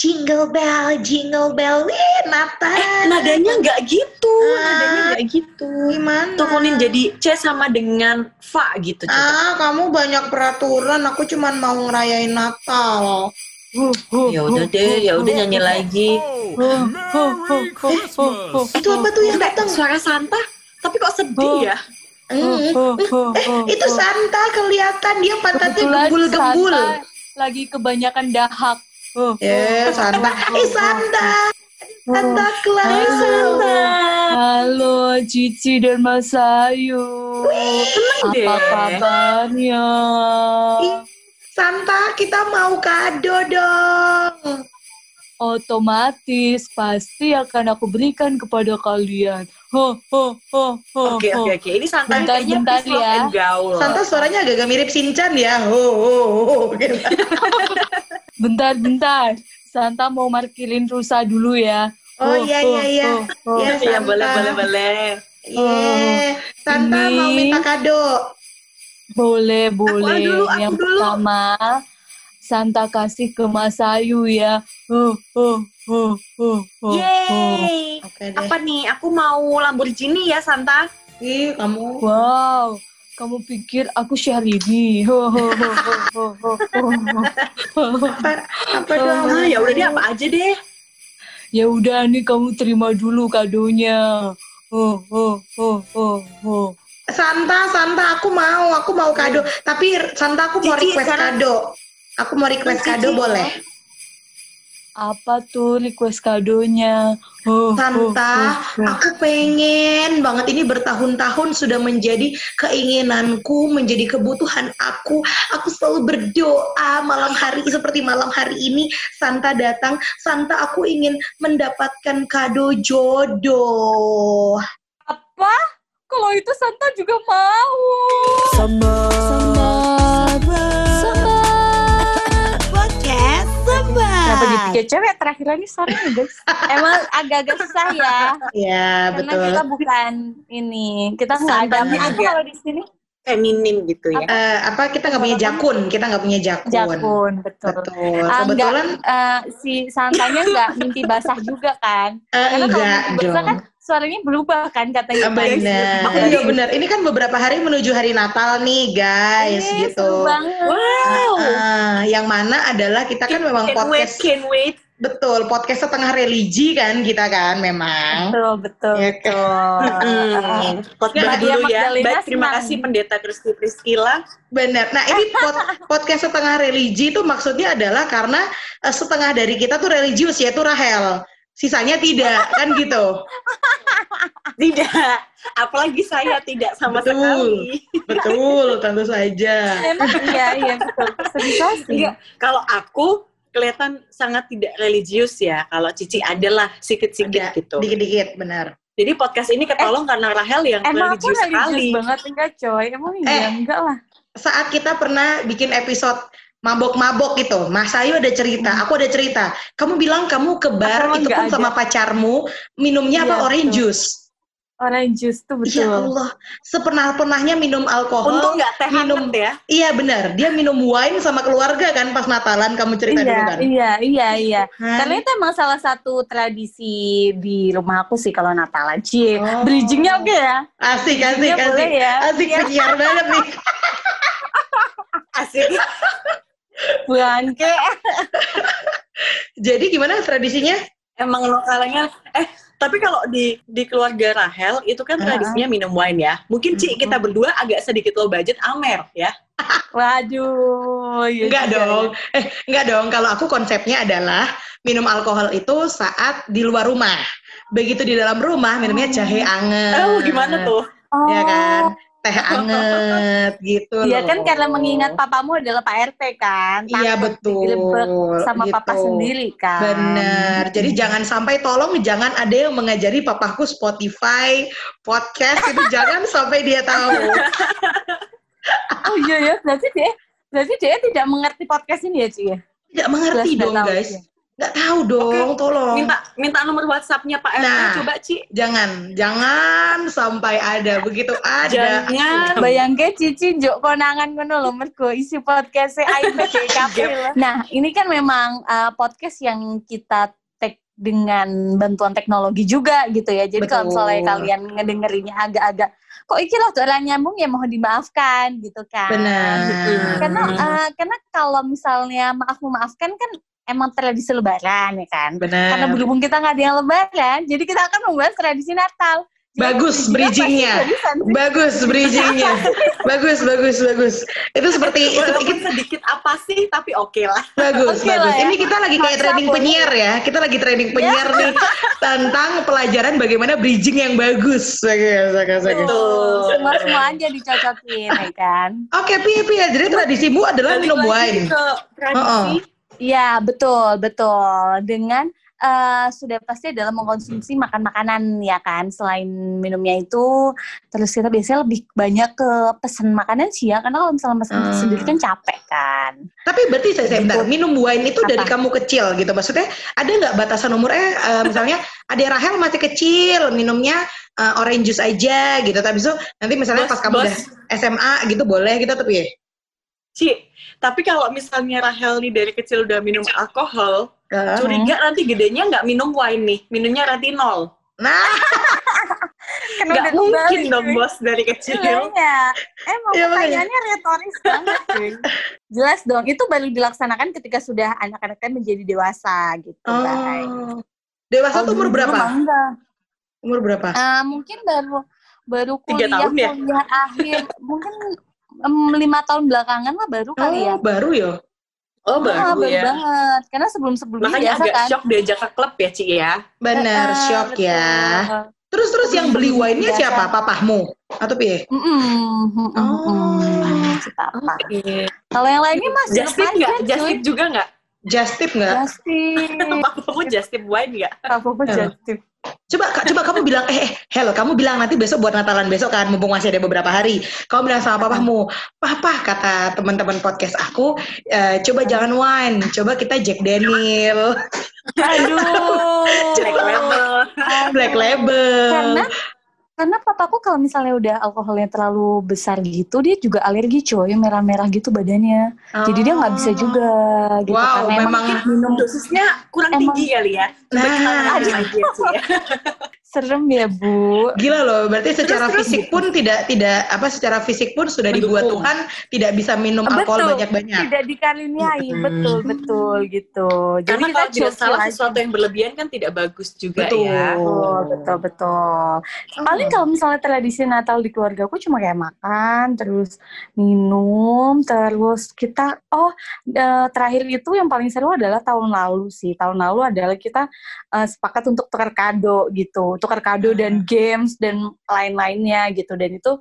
jingle bell, jingle bell, wih Natal. Eh, nadanya nggak gitu, Ah. nadanya nggak gitu. Gimana? Turunin jadi C sama dengan Fa gitu. coba. Ah, kamu banyak peraturan. Aku cuman mau ngerayain Natal. Ya udah deh, ya udah nyanyi lagi. Itu apa tuh yang datang? Suara Santa, tapi kok sedih ya? Hmm. Eh, itu Santa kelihatan dia pantatnya gembul-gembul. Lagi kebanyakan dahak. Oh, Eh, Santa. Eh, Santa. Santa Hai, Claus. Santa. Halo Cici dan Mas Ayu. deh. Apa kabarnya? Santa, kita mau kado dong. Otomatis pasti akan aku berikan kepada kalian. Ho ho ho ho. Oke ho. oke oke, ini Santa Bentar, kayaknya bentar ya. gaul. Santa suaranya agak-agak mirip Shinchan ya. Ho, ho, ho. gitu. Bentar bentar. Santa mau markilin rusa dulu ya. Oh, Ho, iya, ho, iya, iya. ho. Iya, Iya Santa. boleh boleh boleh. Yeay. Santa Ini- mau minta kado. Boleh, boleh. dulu, aku Yang dulu. pertama, Santa kasih ke Mas Ayu ya. Oh, oh, oh, oh, oh, oh. Yeay. Oke deh. Apa nih? Aku mau Lamborghini ya Santa. Ih, kamu. Wow, kamu pikir aku Syahrini? Ho, ho, ho, ho, ho, ho, ho. Apa, apa dong? Ah, ya udah deh apa aja deh. Ya udah nih kamu terima dulu kadonya. Oh, oh, oh, oh. Santa, Santa, aku mau, aku mau kado. Tapi Santa, aku mau request kado. Aku mau request kado boleh? Apa tuh request kadonya? Oh, Santa, oh, oh, oh. aku pengen banget ini bertahun-tahun sudah menjadi keinginanku, menjadi kebutuhan aku. Aku selalu berdoa malam hari seperti malam hari ini Santa datang. Santa, aku ingin mendapatkan kado jodoh. Apa? Kalau itu Santa juga mau. Sama Tiga cewek terakhir ini sorry nih guys. Emang agak-agak susah ya. Ya, Karena betul. kita bukan ini, kita nggak ada agak- kalau di sini. Feminim gitu ya. Eh, apa kita nggak punya jakun? Kita nggak punya jakun. Jakun, betul. Betul. Ah, Kebetulan eh, si santanya nggak mimpi basah juga kan? eh, Karena kalau enggak mimpi basah dong. kan suaranya berubah kan katanya. Ah, benar. Makanya- Iya benar. Ini kan beberapa hari menuju hari Natal nih, guys, Ih, gitu. seru banget. Wow. Ah, yang mana adalah kita kan memang wait, podcast can't wait. betul, podcast setengah religi kan kita kan memang. Betul, betul. Ya betul. Hmm. Podcast Mbak dulu ya. Magdalena Baik, terima senang. kasih Pendeta Kristi Priscila. Benar. Nah, ini pod- podcast setengah religi itu maksudnya adalah karena eh, setengah dari kita tuh religius yaitu Rahel. Sisanya tidak, kan gitu. Tidak, apalagi saya tidak sama Betul. sekali. Betul, tentu saja. Emang iya, iya betul. Enggak, kalau aku kelihatan sangat tidak religius ya. Kalau Cici adalah sikit-sikit Ada, gitu. Dikit-dikit, benar. Jadi podcast ini ketolong karena Rahel yang Emang aku religius religius sekali. banget enggak coy? Emang iya Eh. enggak lah. saat kita pernah bikin episode mabok-mabok gitu, Mas Ayu ada cerita, aku ada cerita. Kamu bilang kamu ke bar itu pun sama pacarmu, minumnya apa Iya, orange betul. juice? Orange juice tuh betul. Ya Allah, sepernah-pernahnya minum alkohol. Untung nggak teh minum- ya. Iya benar, dia minum wine sama keluarga kan pas Natalan kamu cerita iya, dulu kan. iya, iya, iya. Kan? Karena itu emang salah satu tradisi di rumah aku sih kalau Natalan. Cie, Oh. bridgingnya oke ya? Asik, asik, asik. boleh ya? Asik penyiar banget nih. Asik. Bangke. Jadi gimana tradisinya? Emang lokalnya eh tapi kalau di di keluarga Rahel itu kan tradisinya minum wine ya. Mungkin Ci kita berdua agak sedikit low budget Amer ya. Waduh. iya Enggak dong. ya. Eh, enggak dong. Kalau aku konsepnya adalah minum alkohol itu saat di luar rumah. Begitu di dalam rumah minumnya jahe anget. Oh, gimana tuh? Oh, Ya kan? Teh anget gitu Iya kan karena mengingat papamu adalah Pak RT kan. Iya betul. sama gitu. papa sendiri kan. Bener. Jadi jangan sampai tolong jangan ada yang mengajari papaku Spotify, podcast itu jangan sampai dia tahu. Oh iya ya, berarti dia berarti dia tidak mengerti podcast ini ya, Ci ya? Tidak mengerti Jelas nggak dong, tahu guys. dia. Nggak tahu dong, tolong. Minta minta nomor WhatsApp-nya Pak RT Nah. coba Ci. Jangan, jangan sampai ada. Begitu ada. Jangan. Bayangke Cici njuk konangan ngono lho mergo isi podcast lho. Nah, ini kan memang uh, podcast yang kita take dengan bantuan teknologi juga gitu ya. Jadi kalau misalnya kalian ngedengerinnya agak-agak kok iki loh tuh orang nyambung ya mohon dimaafkan gitu kan. Benar. Karena uh, karena kalau misalnya maaf memaafkan kan emang tradisi lebaran ya kan. Benar. Karena berhubung kita nggak ada yang lebaran, jadi kita akan membahas tradisi Natal. Bagus bridgingnya. Bagus bridgingnya. bagus, bagus, bagus. Itu seperti itu, Walaupun sedikit apa sih, tapi oke lah. bagus, Oke lah bagus. ya. Ini kita lagi kayak training penyiar ya. Kita lagi training penyiar nih tentang pelajaran bagaimana bridging yang bagus. Bagus. Betul. semua semua aja dicocokin ya kan Oke, Pia, Pia. Jadi tradisimu adalah minum wine. tradisi. Iya betul betul dengan eh, sudah pasti adalah mengkonsumsi makan makanan ya kan selain minumnya itu terus kita biasanya lebih banyak ke pesan makanan sih ya karena kalau misalnya pesan Hmm. sendiri kan capek kan Tapi berarti saya, saya bentar, minum wine itu dari Apa? kamu kecil gitu. Maksudnya ada nggak batasan umur? Eh, eh, misalnya ada Rahel masih kecil, minumnya eh, orange juice aja gitu. Tapi itu nanti misalnya Bos, pas kamu bos. udah SMA gitu boleh gitu tapi ya. Ci, tapi kalau misalnya Rahel nih dari kecil udah minum alkohol, Eh, curiga nanti gedenya nggak minum wine nih, minumnya retinol. Nah, Nggak mungkin dong bos dari kecil. Iya, emang Iya, makanya. pertanyaannya retoris banget. Jelas dong, itu baru dilaksanakan ketika sudah anak-anaknya menjadi dewasa gitu oh. Dewasa tuh umur berapa? Umur berapa? Eh, mungkin baru baru kuliah tahun ya? kuliah akhir mungkin em, lima tahun belakangan lah baru kali ya. Oh, baru ya. Oh Ah, baru ya. banget. Karena sebelum sebelumnya Makanya biasa agak kan. shock diajak ke klub ya Ci ya. Benar, Eh, shock betul. ya. Terus terus yang beli wine-nya Biasa. siapa? Papahmu atau piye? Mm-mm, mm-mm, Oh. Si papa. Kalau yang lainnya mah Just tip nggak? Just tip juga nggak? Just tip nggak? Just tip. Papamu just tip wine nggak? Papaku Eh. just tip. Coba Kak, coba kamu bilang eh, eh hello kamu bilang nanti besok buat Natalan besok kan mumpung masih ada beberapa hari. Kamu bilang sama papamu, "Papa," kata teman-teman podcast aku, "eh, coba jangan wine, coba kita Jack Daniel, Aduh. Black label. Black Label." Karena karena papaku kalau misalnya udah alkoholnya terlalu besar gitu, dia juga alergi coy, merah-merah gitu badannya. Jadi dia nggak bisa juga gitu. Wow, karena emang memang- minum Dosisnya kurang Emang- tinggi kali ya. Nah. lagi ya Ci ya. Serem ya bu. Gila loh, berarti secara terus fisik pun tidak tidak apa secara fisik pun sudah dibuat Mendukung. Tuhan tidak bisa minum alkohol Betul. banyak-banyak. Tidak dikaruniai, Mm-mm. betul betul gitu. Jadi Karena kita kalau tidak salah aja. sesuatu yang berlebihan kan tidak bagus juga Betul. ya. Betul, betul, betul. Paling kalau misalnya tradisi Natal di keluarga aku cuma kayak makan, terus minum, terus kita, oh eh, terakhir itu yang paling seru adalah tahun lalu sih. Tahun lalu adalah kita eh, sepakat untuk tukar kado gitu, tukar kado dan games dan lain-lainnya gitu. Dan itu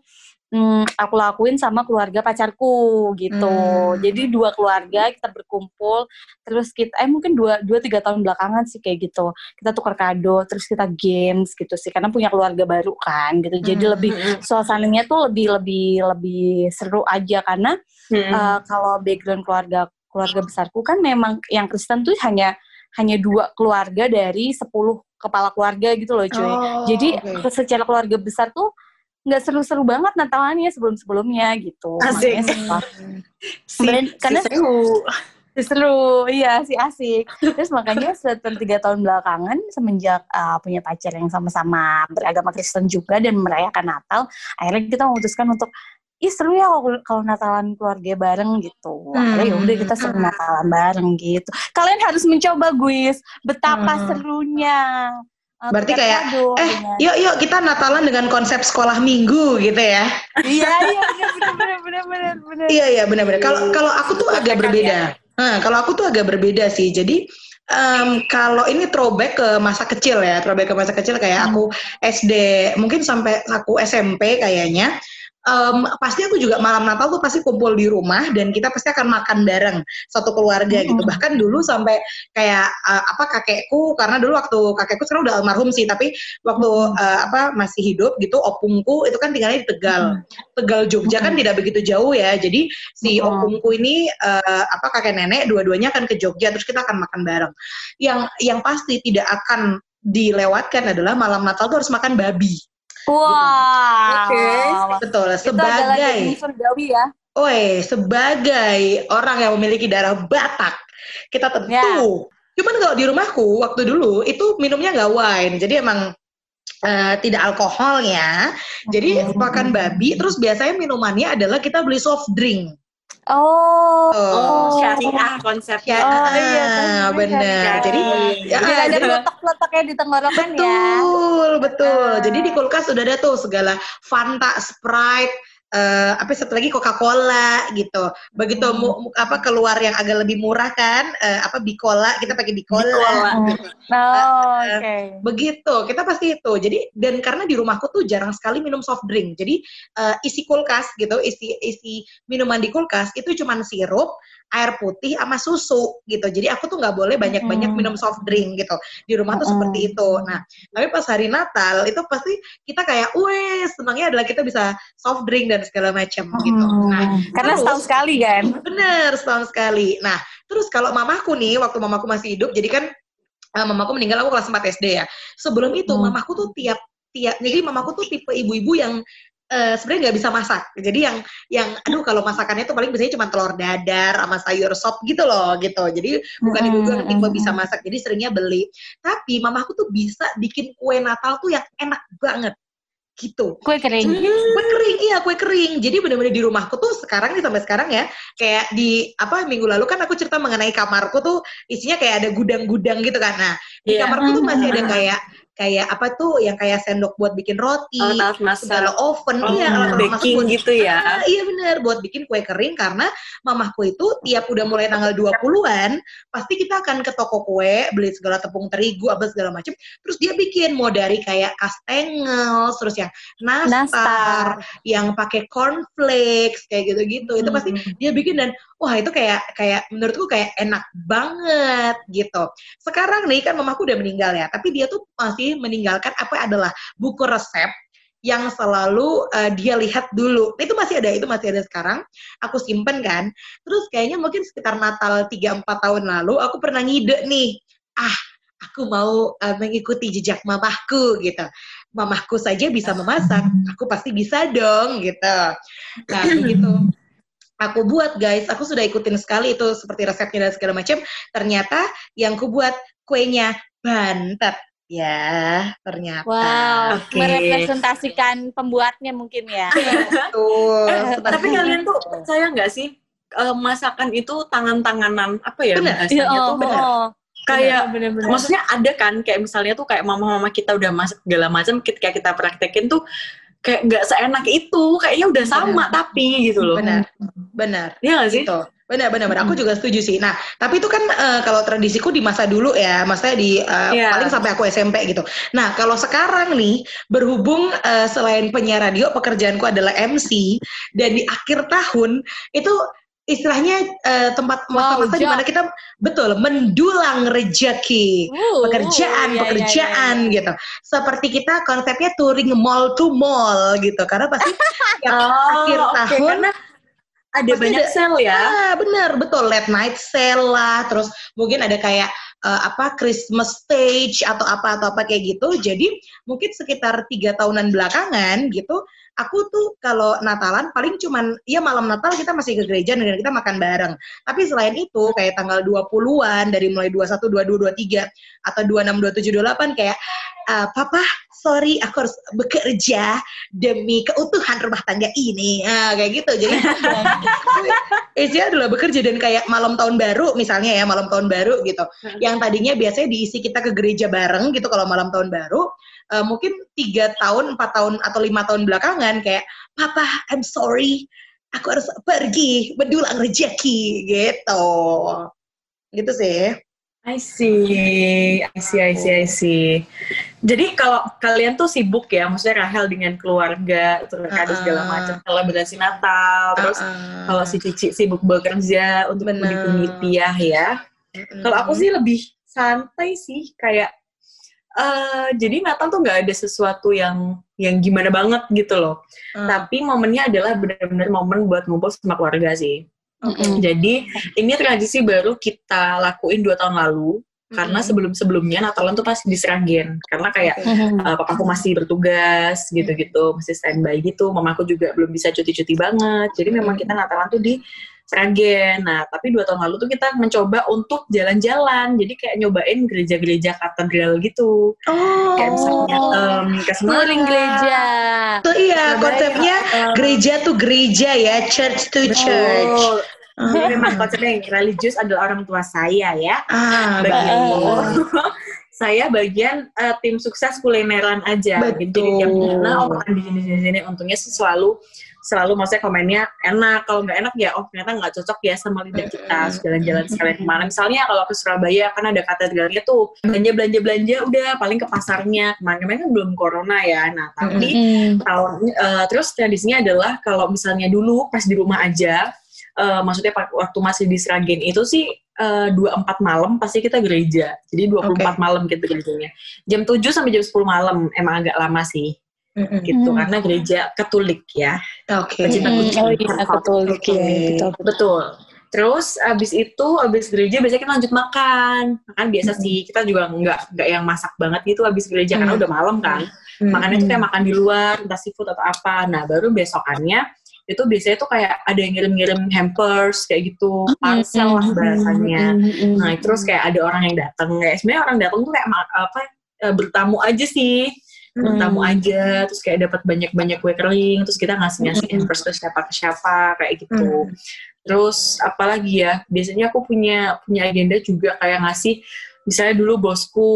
hmm, aku lakuin sama keluarga pacarku gitu. Hmm. Jadi dua keluarga kita berkumpul, terus kita, eh mungkin dua dua tiga tahun belakangan sih kayak gitu kita tukar kado terus kita games gitu sih karena punya keluarga baru kan gitu jadi Hmm, lebih suasananya tuh lebih lebih lebih seru aja karena Hmm. eh, kalau background keluarga keluarga besarku kan memang yang Kristen tuh hanya hanya dua keluarga dari 10 kepala keluarga gitu loh cuy Oh, jadi oke. secara keluarga besar tuh nggak seru-seru banget Natalannya sebelum-sebelumnya gitu Asik. Makanya si, si karena- seru. seru iya sih asik terus makanya setelah tiga tahun belakangan semenjak uh, punya pacar yang sama-sama beragama Kristen juga dan merayakan Natal akhirnya kita memutuskan untuk ih seru ya kalau kalau Natalan keluarga bareng gitu Hmm. ya udah kita seru Natalan bareng gitu kalian harus mencoba guys betapa Hmm. serunya uh, Berarti tukar kayak, kado Eh, dengan- yuk yuk kita Natalan dengan konsep sekolah minggu gitu ya. iya iya benar benar benar benar benar Iya iya benar-benar. Kalau kalau aku tuh agak berbeda. Nah, kalau aku tuh agak berbeda sih. Jadi em, kalau ini throwback ke masa kecil ya, throwback ke masa kecil kayak aku SD, mungkin sampai aku SMP kayaknya. Um, pasti aku juga malam Natal tuh pasti kumpul di rumah dan kita pasti akan makan bareng satu keluarga gitu. Bahkan dulu sampai kayak uh, apa kakekku karena dulu waktu kakekku sekarang udah almarhum sih, tapi waktu uh, apa masih hidup gitu opungku itu kan tinggalnya di Tegal. Tegal Jogja kan tidak begitu jauh ya. Jadi si opungku ini uh, apa kakek nenek dua-duanya akan ke Jogja terus kita akan makan bareng. Yang yang pasti tidak akan dilewatkan adalah malam Natal tuh harus makan babi. Wah. Oke. Betul, Itu adalah sebagai surgawi ya. Oi, sebagai orang yang memiliki darah Batak, kita tentu. Ya. Cuman kalau di rumahku waktu dulu itu minumnya nggak wine, jadi emang eh, tidak alkoholnya. Jadi Hmm. makan babi, terus biasanya minumannya adalah kita beli soft drink. Oh. Oh, syariah konsepnya. Ya, Oh, iya, ah, kan, bener. kan. Jadi ya, Biar ada letak-letaknya di tenggorokan ya. Betul, betul. Ah. Jadi di kulkas sudah ada tuh segala Fanta, Sprite, eh apa satu lagi Coca-Cola gitu. Begitu Hmm. mu- mu- apa keluar yang agak lebih murah kan, eh, apa Bicola, kita pakai Bicola. Bicola. Oh, oke. Begitu, kita pasti itu. Jadi dan karena di rumahku tuh jarang sekali minum soft drink. Jadi eh, isi kulkas gitu, isi isi minuman di kulkas itu cuman sirup, air putih sama susu gitu. Jadi aku tuh nggak boleh banyak-banyak Hmm. minum soft drink gitu. Di rumah tuh Hmm. seperti itu. Nah, tapi pas hari Natal itu pasti kita kayak, weh, senangnya adalah kita bisa soft drink dan segala macam gitu. Nah. Karena terus- setahun sekali kan. Bener, setahun sekali. Nah, terus kalau mamaku nih, waktu mamaku masih hidup, jadi kan eh, mamaku meninggal aku kelas 4 SD ya. Sebelum itu, Hmm. mamaku tuh tiap tiap, jadi mamaku tuh tipe ibu-ibu yang eh, sebenarnya nggak bisa masak. Jadi yang yang aduh kalau masakannya tuh paling biasanya cuma telur dadar sama sayur sop gitu loh gitu. Jadi bukan ibu-ibu yang tipe bisa masak. Jadi seringnya beli. Tapi mamaku tuh bisa bikin kue Natal tuh yang enak banget gitu Kue kering. kue kering iya kue kering jadi bener-bener di rumahku tuh sekarang nih sampai sekarang ya kayak di apa minggu lalu kan aku cerita mengenai kamarku tuh isinya kayak ada gudang-gudang gitu kan nah di Iya. kamarku tuh masih ada kayak kayak apa tuh yang kayak sendok buat bikin roti Alat masak. segala oven Oh, iya masak baking buat gitu ya. Ah, iya bener, buat bikin kue kering karena mamahku itu tiap udah mulai tanggal 20-an, pasti kita akan ke toko kue, beli segala tepung terigu, apa segala macam. Terus dia bikin mau dari kayak kastengel, terus yang nastar, Nastar. yang pakai cornflakes, kayak gitu-gitu. Itu pasti Hmm. dia bikin dan wah itu kayak kayak menurutku kayak enak banget gitu. Sekarang nih kan mamaku udah meninggal ya, tapi dia tuh masih meninggalkan apa adalah buku resep yang selalu uh, dia lihat dulu. Itu masih ada, itu masih ada sekarang. Aku simpen kan. Terus kayaknya mungkin sekitar Natal 3 4 tahun lalu aku pernah ngide nih. Ah, aku mau uh, mengikuti jejak mamahku gitu. Mamahku saja bisa memasak, aku pasti bisa dong gitu. Nah, begitu aku buat guys, aku sudah ikutin sekali itu seperti resepnya dan segala macam. Ternyata yang ku buat kuenya bantet. Ya, ternyata. Wow, Oke. merepresentasikan pembuatnya mungkin ya. Betul. Eh, tapi kalian tuh percaya nggak sih eh, masakan itu tangan-tanganan apa ya Bener. bahasanya Iya, tuh bener. oh. kayak bener-bener. maksudnya ada kan kayak misalnya tuh kayak mama-mama kita udah masak segala macam ketika kita praktekin tuh kayak nggak seenak itu kayaknya udah sama tapi gitu loh Benar, benar. Iya nggak sih Gitu. Benar, benar, benar. Aku juga setuju sih. Nah, tapi itu kan eh, kalau tradisiku di masa dulu ya, maksudnya di eh, Iya. paling sampai aku SMP gitu. Nah, kalau sekarang nih berhubung eh, selain penyiar radio, pekerjaanku adalah MC dan di akhir tahun itu istilahnya eh, tempat Wow, masa-masa di mana kita betul mendulang rejeki. Uh, pekerjaan, uh, iya, pekerjaan iya, iya. gitu. Seperti kita konsepnya touring mall to mall gitu. Karena pasti akhir Oh, oke, tahun karena ada pasti banyak ada- sel ya Ah, benar, betul. Late night sale lah, terus mungkin ada kayak eh, apa Christmas stage atau apa atau apa kayak gitu. Jadi mungkin sekitar tiga tahunan belakangan gitu, aku tuh kalau Natalan paling cuman ya malam Natal kita masih ke gereja dan kita makan bareng. Tapi selain itu kayak tanggal 20-an dari mulai 21, 22, 23 atau 26, 27, 28 kayak eh, papa sorry aku harus bekerja demi keutuhan rumah tangga ini. Nah, kayak gitu. Jadi isinya adalah bekerja dan kayak malam tahun baru misalnya ya malam tahun baru gitu yang tadinya biasanya diisi kita ke gereja bareng gitu kalau malam tahun baru eh, mungkin tiga tahun empat tahun atau lima tahun belakangan kayak papa I'm sorry aku harus pergi mendulang rejeki gitu gitu sih I see, I see, I see, I see. Jadi kalau kalian tuh sibuk ya, maksudnya Rahel dengan keluarga, terus kado segala macam, selebrasi Natal, terus Uh-uh. kalau si Cici sibuk bekerja untuk rupiah ya. Mm-mm. Kalau aku sih lebih santai sih, kayak eh jadi Natal tuh nggak ada sesuatu yang yang gimana banget gitu loh. Uh, Tapi momennya adalah benar-benar momen buat ngumpul sama keluarga sih. oke. Mm-mm. Jadi ini tradisi baru kita lakuin dua tahun lalu. Karena sebelum-sebelumnya Natalan tuh pasti di. Karena kayak uh, papaku masih bertugas gitu-gitu, masih standby gitu. Mamaku juga belum bisa cuti-cuti banget. Jadi memang kita Natalan tuh di Seragen. Nah, tapi dua tahun lalu tuh kita mencoba untuk jalan-jalan. Jadi kayak nyobain gereja-gereja katedral gitu. Oh, Kayak misalnya em, ke Semarang. Gereja. Tuh iya Surabaya, konsepnya gereja tuh gereja ya, church to church. Betul. Jadi memang konsepnya yang religius adalah orang tua saya ya. Ah, baik. saya bagian eh, tim sukses kulineran aja. Betul. Jadi yang mana oh makan di sini sini sini untungnya sih selalu selalu maksudnya komennya enak. Kalau nggak enak ya oh ternyata nggak cocok ya sama lidah kita. Jalan-jalan sekalian ke mana. Misalnya kalau ke Surabaya kan ada katedralnya tuh belanja belanja belanja udah paling ke pasarnya. Kemarin-kemarin kan belum corona ya. Nah tapi Mm-mm. tahun eh, terus tradisinya adalah kalau misalnya dulu pas di rumah aja eh, maksudnya pak- waktu masih di Sragen itu sih eh, dua empat malam pasti kita gereja jadi 24 Oke. malam gitu gerejanya jam 7 sampai jam 10 malam emang agak lama sih Mm-mm. gitu Hmm. karena gereja Katolik ya Oke. Pecinta Mm-mm. kucing. Oh iya, Katolik ya, betul. betul terus abis itu abis gereja biasanya kita lanjut makan makan biasa Mm-mm. sih kita juga nggak nggak yang masak banget gitu abis gereja karena Mm. udah malam kan Mm-mm. makannya tuh kayak makan di luar entah seafood atau apa nah baru besokannya itu biasanya tuh kayak ada yang ngirim-ngirim hampers kayak gitu parcel lah bahasanya. Nah terus kayak ada orang yang datang kayak sebenarnya orang datang tuh kayak apa eh, bertamu aja sih. Bertamu Hmm. aja terus kayak dapat banyak-banyak kue kering terus kita ngasih ngasih Mm. hampers ke siapa ke siapa kayak gitu. Mm. terus apalagi ya? Biasanya aku punya punya agenda juga kayak ngasih misalnya dulu bosku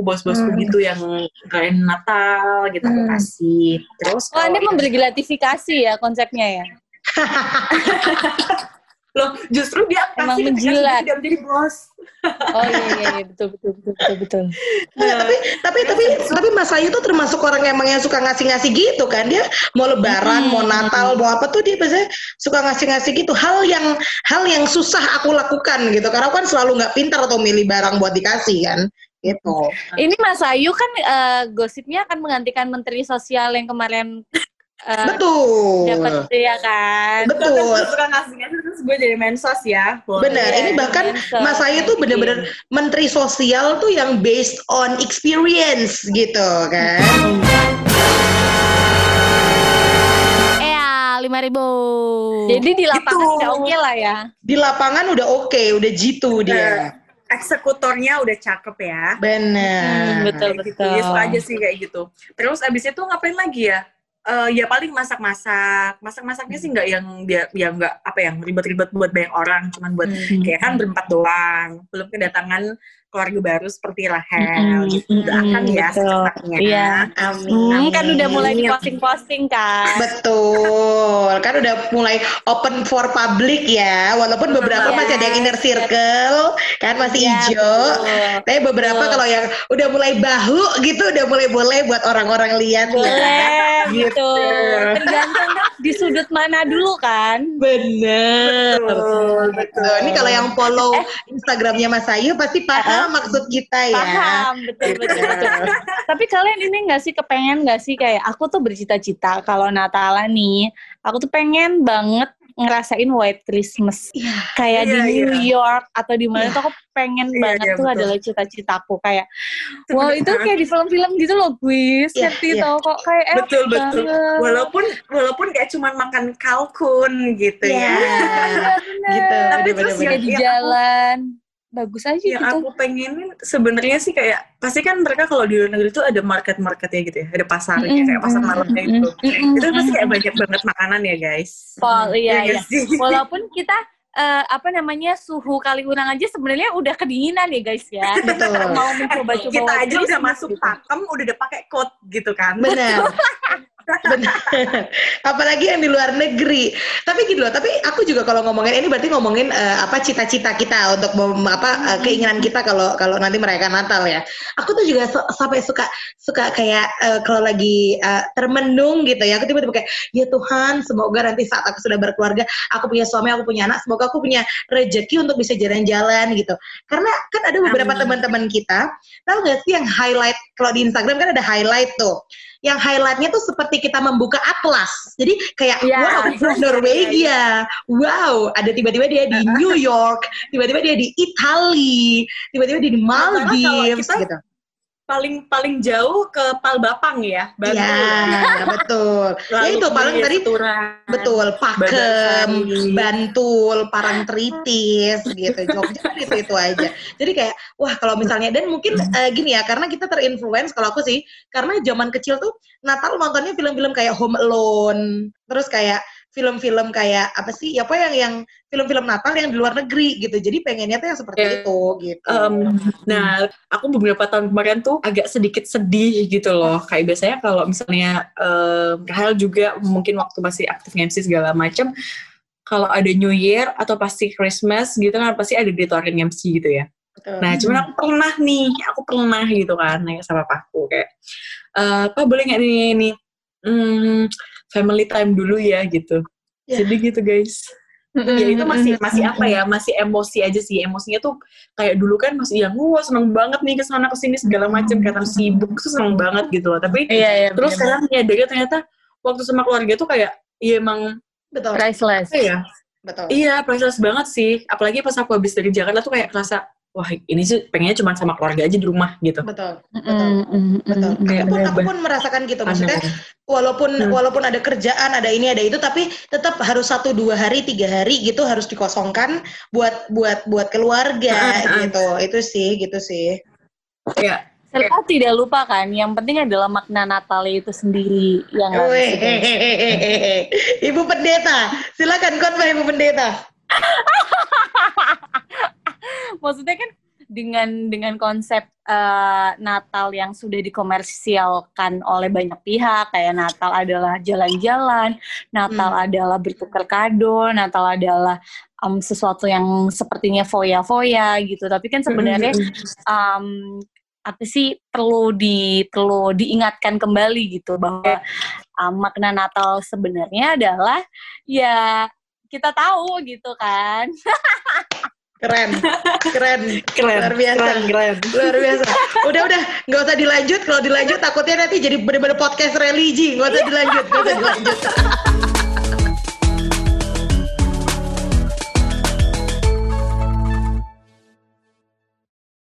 bos-bosku Hmm. gitu yang kain Natal gitu aku Hmm. kasih terus Oh, Anda memberi gratifikasi ya konsepnya ya? loh justru dia Emang kasih menjilat. tidak menjadi bos Oh iya iya, iya. betul betul betul betul betul. Nah, tapi tapi tapi tapi Mas Ayu tuh termasuk orang emang yang suka ngasih-ngasih gitu kan dia mau Lebaran, Hmm. mau Natal, mau apa tuh dia biasanya suka ngasih-ngasih gitu. Hal yang hal yang susah aku lakukan gitu karena aku kan selalu nggak pintar atau milih barang buat dikasih kan gitu. Ini Mas Ayu kan eh, gosipnya akan menggantikan Menteri Sosial yang kemarin eh, Betul. dapat ya kan? Betul. Gue suka ngasih-ngasih terus gue jadi mensos ya Boleh. Benar, ini bahkan mensos. Mas Ayu tuh bener-bener menteri sosial tuh yang based on experience gitu kan. Eh, lima ribu. Jadi di lapangan Gitu. udah oke lah ya. Di lapangan udah oke, udah jitu dia. eksekutornya udah cakep ya Benar. Hmm, betul Kayak gitu. betul. Ya, suka aja sih kayak gitu. Terus abis itu ngapain lagi ya? Eh, ya paling masak-masak. Masak-masaknya sih nggak yang dia yang nggak apa yang ribet-ribet buat banyak orang, cuman buat Hmm. kayak kan berempat doang. Belum kedatangan keluarga baru seperti Rahel Mm-mm, gitu. Doakan mm-mm, ya secepatnya. Iya. Amin. Hmm, kan udah mulai Amin. diposting-posting kan. Betul, kan udah mulai open for public ya, walaupun beberapa Iya. masih ada yang inner circle, kan masih Iya, hijau. betul. Tapi beberapa Betul. kalau yang udah mulai bahu gitu, udah mulai boleh buat orang-orang lihat. ya. Boleh Gitu. gitu. Tergantung di sudut mana dulu kan. Bener. Betul, Betul. Ini kalau yang follow Instagramnya Mas Ayu pasti paham maksud kita ya. Paham, betul betul. betul. Tapi kalian ini nggak sih kepengen nggak sih kayak aku tuh bercita-cita kalau Natalan nih, aku tuh pengen banget ngerasain White Christmas. Iya. Kayak di Iya, New iya. York atau di mana Iya. tuh aku pengen Iya, banget iya, tuh betul. adalah cita-citaku kayak wow itu kayak di film-film gitu loh gue Iya, ngerti iya. tau kok kayak Betul betul. banget. Walaupun walaupun kayak cuman makan kalkun gitu Iya. ya. Bener-bener. Gitu. Tapi terus kayak di aku- jalan bagus aja yang gitu aku pengenin sebenarnya sih kayak pasti kan mereka kalau di luar negeri itu ada market marketnya gitu ya ada pasarnya Mm-mm, kayak pasar malamnya mm-mm, gitu mm-mm, itu pasti kayak banyak banget makanan ya guys Pol, iya, Iya iya. sih? Walaupun kita eh, apa namanya suhu Kaliurang aja sebenarnya udah kedinginan ya guys ya. Betul. Mau mencoba-coba kita aja udah Christmas masuk gitu. pakem udah udah pakai coat gitu kan Benar. Apalagi yang di luar negeri. Tapi gitu loh, tapi aku juga kalau ngomongin ini berarti ngomongin uh, apa cita-cita kita untuk apa uh, keinginan kita kalau kalau nanti merayakan Natal ya. Aku tuh juga so, sampai suka suka kayak uh, kalau lagi uh, termenung gitu ya. Aku tiba-tiba kayak ya Tuhan, semoga nanti saat aku sudah berkeluarga, aku punya suami, aku punya anak, semoga aku punya rezeki untuk bisa jalan-jalan gitu. Karena kan ada beberapa teman-teman kita, tahu gak sih yang highlight kalau di Instagram kan ada highlight tuh yang highlightnya tuh seperti kita membuka atlas. Jadi kayak yeah. wow Norwegia, wow ada tiba-tiba dia di New York, tiba-tiba dia di Italia, tiba-tiba dia di Maldives gitu paling paling jauh ke Palbapang ya, Bantul. Ya, betul. ya itu paling tadi betul, Pakem, Bantul, Parangtritis gitu. Jogja kan itu itu aja. Jadi kayak wah kalau misalnya dan mungkin uh, gini ya, karena kita terinfluence kalau aku sih, karena zaman kecil tuh Natal nontonnya film-film kayak Home Alone, terus kayak film-film kayak apa sih? Ya apa yang yang film-film Natal yang di luar negeri gitu. Jadi pengennya tuh yang seperti yeah. itu gitu. Um, nah aku beberapa tahun kemarin tuh agak sedikit sedih gitu loh. Kayak biasanya kalau misalnya um, Rahel juga mungkin waktu masih aktif MC segala macam kalau ada New Year atau pasti Christmas gitu kan pasti ada ditawarin MC gitu ya. Betul. Nah, cuman aku pernah nih, aku pernah gitu kan, nanya sama papaku kayak, e, apa boleh nggak nih ini, hmm, family time dulu ya gitu. Yeah. Jadi gitu guys. Mm-hmm. Ya itu masih masih apa ya masih emosi aja sih emosinya tuh kayak dulu kan masih yang wah seneng banget nih ke sana ke sini segala macam kata sibuk tuh seneng banget gitu loh tapi yeah, yeah, terus sekarang nyadar ternyata waktu sama keluarga tuh kayak ya emang betul priceless ya betul iya priceless banget sih apalagi pas aku habis dari Jakarta tuh kayak kerasa wah ini sih pengennya cuma sama keluarga aja di rumah gitu. Betul, betul, mm, mm, betul. Mm, aku pun aku pun merasakan gitu. Maksudnya walaupun mm. walaupun ada kerjaan, ada ini, ada itu, tapi tetap harus satu dua hari, tiga hari gitu harus dikosongkan buat buat buat keluarga mm, gitu. Itu sih, gitu sih. Ya. Serta tidak lupa kan, yang penting adalah makna Natal itu sendiri yang harus Ibu Pendeta, silakan khotbah Ibu Pendeta. maksudnya kan dengan dengan konsep uh, Natal yang sudah dikomersialkan oleh banyak pihak kayak Natal adalah jalan-jalan, Natal hmm. adalah bertukar kado, Natal adalah um, sesuatu yang sepertinya foya-foya gitu. Tapi kan sebenarnya um, apa sih perlu di perlu diingatkan kembali gitu bahwa um, makna Natal sebenarnya adalah ya kita tahu gitu kan. Keren, keren, keren, luar biasa, keren, keren. luar biasa. Udah, udah, nggak usah dilanjut. Kalau dilanjut, takutnya nanti jadi bener-bener podcast religi. Nggak usah dilanjut, nggak usah dilanjut.